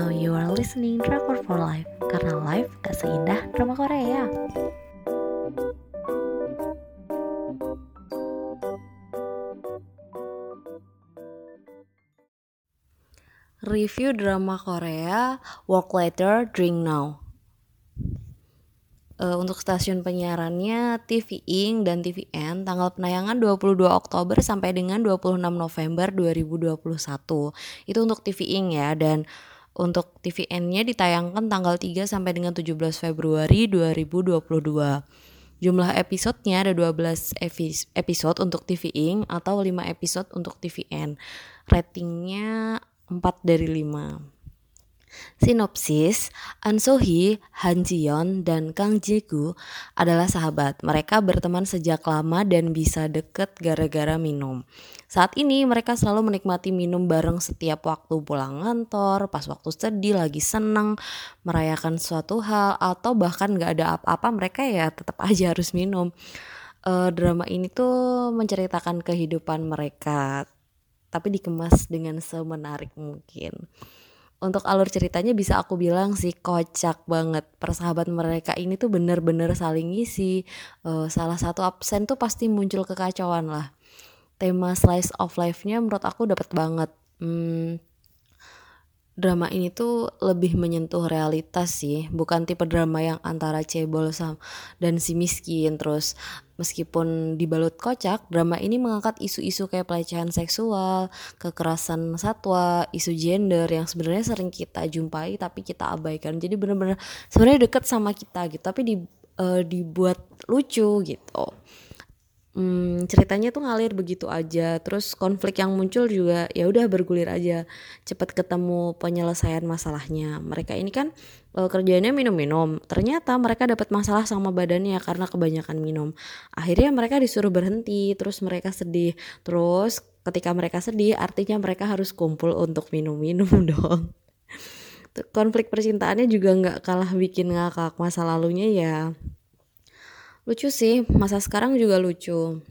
Now you are listening Drakor for Life Karena life gak seindah drama Korea Review drama Korea Work Later, Drink Now uh, untuk stasiun penyiarannya TV Ing dan TVN tanggal penayangan 22 Oktober sampai dengan 26 November 2021. Itu untuk TV Ing ya dan untuk TVN-nya ditayangkan tanggal 3 sampai dengan 17 Februari 2022. Jumlah episodenya ada 12 episode untuk TV Ing atau 5 episode untuk TVN. Ratingnya 4 dari 5. Sinopsis, An Sohee, Han Ji-yeon, dan Kang Ji-gu adalah sahabat. Mereka berteman sejak lama dan bisa deket gara-gara minum. Saat ini mereka selalu menikmati minum bareng setiap waktu pulang kantor, pas waktu sedih, lagi seneng, merayakan suatu hal, atau bahkan gak ada apa-apa mereka ya tetap aja harus minum. Uh, drama ini tuh menceritakan kehidupan mereka, tapi dikemas dengan semenarik mungkin untuk alur ceritanya bisa aku bilang sih kocak banget. Persahabatan mereka ini tuh bener-bener saling ngisi. Uh, salah satu absen tuh pasti muncul kekacauan lah. Tema slice of life-nya menurut aku dapat banget. Hmm, drama ini tuh lebih menyentuh realitas sih. Bukan tipe drama yang antara cebol sama dan si miskin terus meskipun dibalut kocak drama ini mengangkat isu-isu kayak pelecehan seksual kekerasan satwa isu gender yang sebenarnya sering kita jumpai tapi kita abaikan. Jadi bener-bener sebenarnya deket sama kita gitu tapi di uh, dibuat lucu gitu. Hmm, ceritanya tuh ngalir begitu aja. Terus konflik yang muncul juga ya udah bergulir aja. Cepat ketemu penyelesaian masalahnya. Mereka ini kan kerjanya minum-minum. Ternyata mereka dapat masalah sama badannya karena kebanyakan minum. Akhirnya mereka disuruh berhenti terus mereka sedih. Terus ketika mereka sedih artinya mereka harus kumpul untuk minum-minum dong. Konflik percintaannya juga nggak kalah bikin ngakak masa lalunya ya. Lucu sih, masa sekarang juga lucu.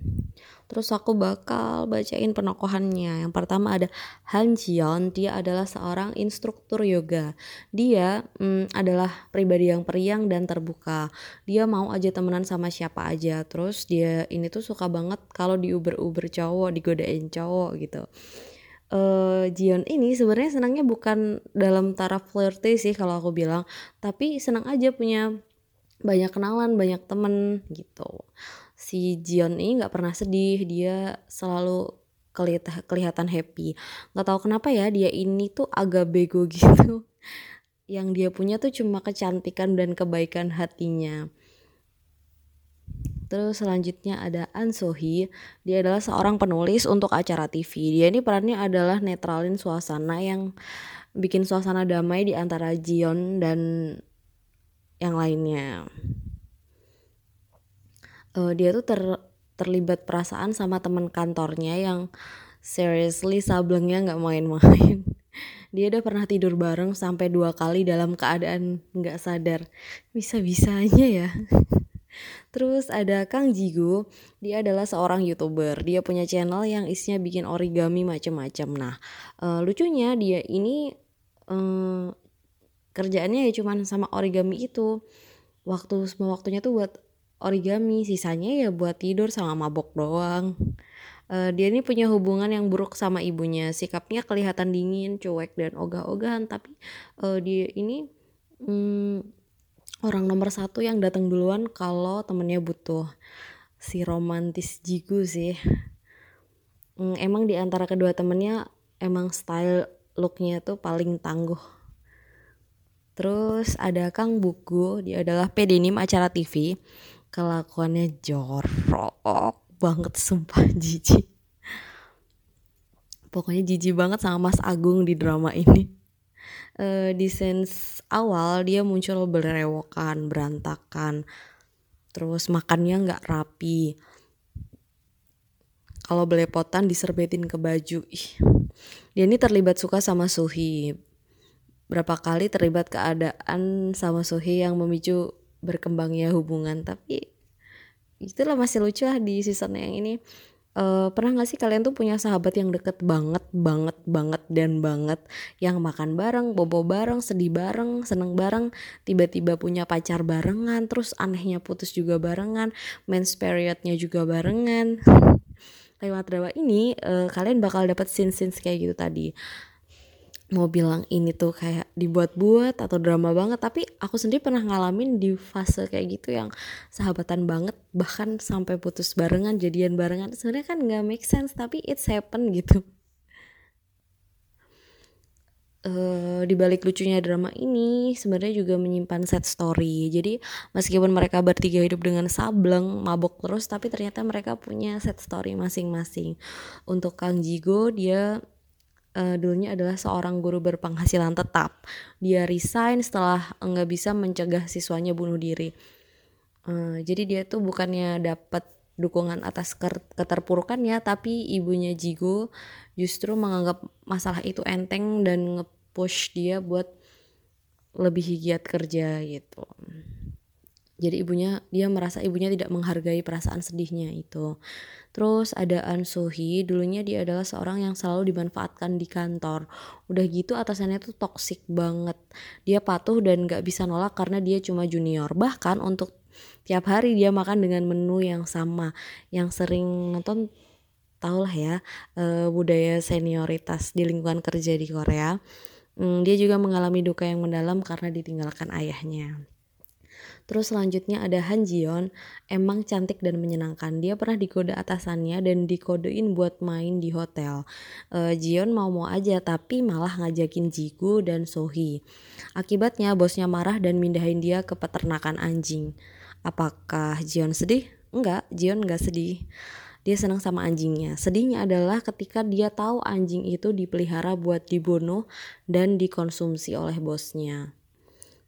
Terus aku bakal bacain penokohannya. Yang pertama ada Han Jion, dia adalah seorang instruktur yoga. Dia hmm, adalah pribadi yang periang dan terbuka. Dia mau aja temenan sama siapa aja. Terus dia ini tuh suka banget kalau diuber-uber cowok, digodain cowok gitu. Uh, Jion ini sebenarnya senangnya bukan dalam taraf flirty sih kalau aku bilang, tapi senang aja punya banyak kenalan banyak temen gitu si Jion ini nggak pernah sedih dia selalu kelihatan kelihatan happy. Nggak tahu kenapa ya dia ini tuh agak bego gitu. Yang dia punya tuh cuma kecantikan dan kebaikan hatinya. Terus selanjutnya ada An Sohee, dia adalah seorang penulis untuk acara TV. Dia ini perannya adalah netralin suasana yang bikin suasana damai di antara Jion dan yang lainnya uh, dia tuh ter terlibat perasaan sama teman kantornya yang seriously sablengnya nggak main-main. Dia udah pernah tidur bareng sampai dua kali dalam keadaan nggak sadar. Bisa-bisanya ya. Terus ada Kang Jigo, dia adalah seorang youtuber. Dia punya channel yang isinya bikin origami macem-macem. Nah, uh, lucunya dia ini uh, kerjaannya ya cuman sama origami itu. Waktu semua waktunya tuh buat origami sisanya ya buat tidur sama mabok doang. Uh, dia ini punya hubungan yang buruk sama ibunya. Sikapnya kelihatan dingin cuek dan ogah-ogahan. Tapi uh, dia ini um, orang nomor satu yang datang duluan kalau temennya butuh. Si romantis jigu sih. Um, emang di antara kedua temennya emang style looknya tuh paling tangguh. Terus ada Kang Buku, dia adalah pedenim acara TV. Kelakuannya jorok banget sumpah jijik. Pokoknya jijik banget sama Mas Agung di drama ini. Uh, di sense awal dia muncul berewokan, berantakan. Terus makannya nggak rapi. Kalau belepotan diserbetin ke baju. Ih. Dia ini terlibat suka sama Suhi berapa kali terlibat keadaan sama Sohee yang memicu berkembangnya hubungan tapi itulah masih lucu lah di season yang ini. Uh, pernah gak sih kalian tuh punya sahabat yang deket banget banget banget dan banget? Yang makan bareng, bobo bareng, sedih bareng, seneng bareng, tiba-tiba punya pacar barengan, terus anehnya putus juga barengan, men's periodnya juga barengan. Lewat drama ini uh, kalian bakal dapet scene-scene kayak gitu tadi mau bilang ini tuh kayak dibuat-buat atau drama banget tapi aku sendiri pernah ngalamin di fase kayak gitu yang sahabatan banget bahkan sampai putus barengan jadian barengan sebenarnya kan nggak make sense tapi it's happen gitu uh, di balik lucunya drama ini sebenarnya juga menyimpan set story. Jadi meskipun mereka bertiga hidup dengan sableng, mabok terus, tapi ternyata mereka punya set story masing-masing. Untuk Kang Jigo dia uh, dulunya adalah seorang guru berpenghasilan tetap. Dia resign setelah nggak bisa mencegah siswanya bunuh diri. Uh, jadi dia tuh bukannya dapat dukungan atas keterpurukannya, tapi ibunya Jigo justru menganggap masalah itu enteng dan nge-push dia buat lebih giat kerja gitu. Jadi ibunya dia merasa ibunya tidak menghargai perasaan sedihnya itu. Terus ada An Sohee, dulunya dia adalah seorang yang selalu dimanfaatkan di kantor. Udah gitu atasannya tuh toxic banget. Dia patuh dan gak bisa nolak karena dia cuma junior. Bahkan untuk tiap hari dia makan dengan menu yang sama. Yang sering nonton tau lah ya uh, budaya senioritas di lingkungan kerja di Korea. Hmm, dia juga mengalami duka yang mendalam karena ditinggalkan ayahnya. Terus selanjutnya ada Han Jion, emang cantik dan menyenangkan. Dia pernah dikode atasannya dan dikodein buat main di hotel. Uh, Jion mau-mau aja tapi malah ngajakin Jigu dan Sohee. Akibatnya bosnya marah dan mindahin dia ke peternakan anjing. Apakah Jion sedih? Enggak, Jion enggak sedih. Dia senang sama anjingnya. Sedihnya adalah ketika dia tahu anjing itu dipelihara buat dibunuh dan dikonsumsi oleh bosnya.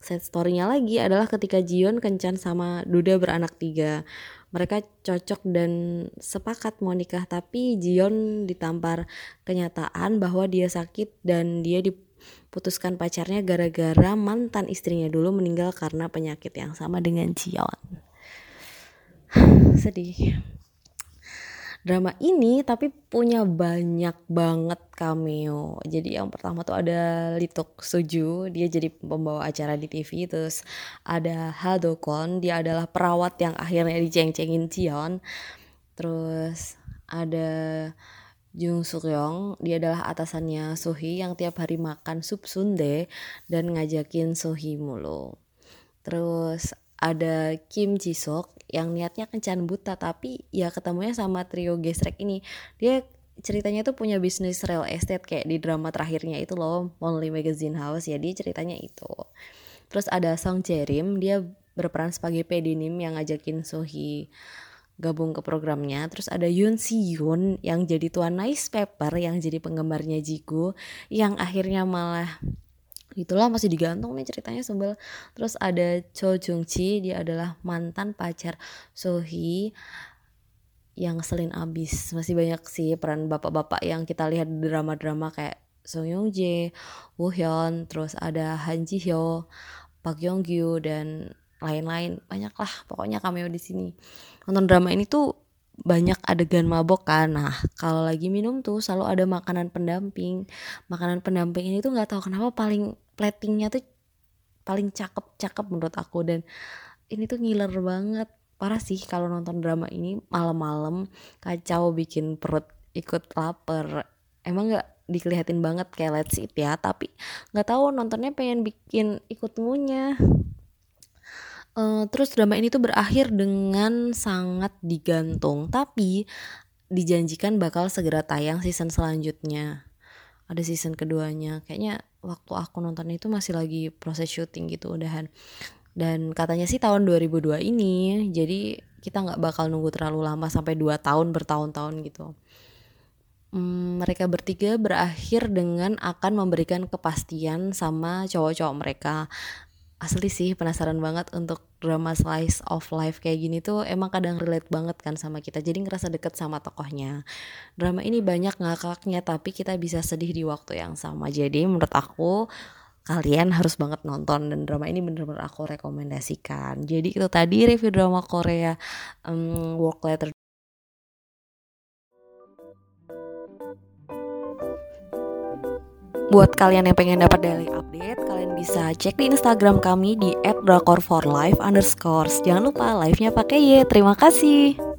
Set story-nya lagi adalah ketika Jion kencan sama Duda beranak tiga. Mereka cocok dan sepakat mau nikah tapi Jion ditampar kenyataan bahwa dia sakit dan dia diputuskan pacarnya gara-gara mantan istrinya dulu meninggal karena penyakit yang sama dengan Jion. Sedih drama ini tapi punya banyak banget cameo. Jadi yang pertama tuh ada Litok Suju, dia jadi pembawa acara di TV. Terus ada Ha Dokon, dia adalah perawat yang akhirnya diceng-cengin Sion. Terus ada Jung Sukyong, dia adalah atasannya Sohee yang tiap hari makan sup sundae dan ngajakin Sohee mulu. Terus ada Kim Jisok yang niatnya kencan buta tapi ya ketemunya sama trio gesrek ini. Dia ceritanya tuh punya bisnis real estate kayak di drama terakhirnya itu loh Only Magazine House. Ya dia ceritanya itu. Terus ada Song Jerim dia berperan sebagai pedinim yang ngajakin Sohee gabung ke programnya. Terus ada Yoon Si Yoon yang jadi tuan nice paper yang jadi penggemarnya Jigo yang akhirnya malah itulah masih digantung nih ceritanya sebel terus ada Cho Jung Chi dia adalah mantan pacar Sohee yang selin abis. Masih banyak sih peran bapak-bapak yang kita lihat drama-drama kayak Song Yong Jae, Woo Hyun, terus ada Han Ji Hyo, Park Yong Gyu dan lain-lain. Banyak lah pokoknya cameo di sini. Nonton drama ini tuh banyak adegan mabok kan. Nah kalau lagi minum tuh selalu ada makanan pendamping. Makanan pendamping ini tuh nggak tahu kenapa paling platingnya tuh paling cakep-cakep menurut aku. Dan ini tuh ngiler banget. Parah sih kalau nonton drama ini malam-malam kacau bikin perut ikut lapar. Emang nggak dikelihatin banget kayak let's eat ya tapi nggak tahu nontonnya pengen bikin ikut ngunyah Uh, terus drama ini tuh berakhir dengan sangat digantung, tapi dijanjikan bakal segera tayang season selanjutnya. Ada season keduanya. Kayaknya waktu aku nonton itu masih lagi proses syuting gitu udahan. Dan katanya sih tahun 2002 ini, jadi kita nggak bakal nunggu terlalu lama sampai 2 tahun bertahun-tahun gitu. Hmm, mereka bertiga berakhir dengan akan memberikan kepastian sama cowok-cowok mereka asli sih penasaran banget untuk drama slice of life kayak gini tuh emang kadang relate banget kan sama kita jadi ngerasa deket sama tokohnya. Drama ini banyak ngakaknya tapi kita bisa sedih di waktu yang sama. Jadi menurut aku kalian harus banget nonton dan drama ini bener-bener aku rekomendasikan. Jadi itu tadi review drama Korea um, Work Letter Buat kalian yang pengen dapat daily update, kalian bisa cek di Instagram kami di @drakor4life underscore. Jangan lupa live-nya pakai Y. Terima kasih.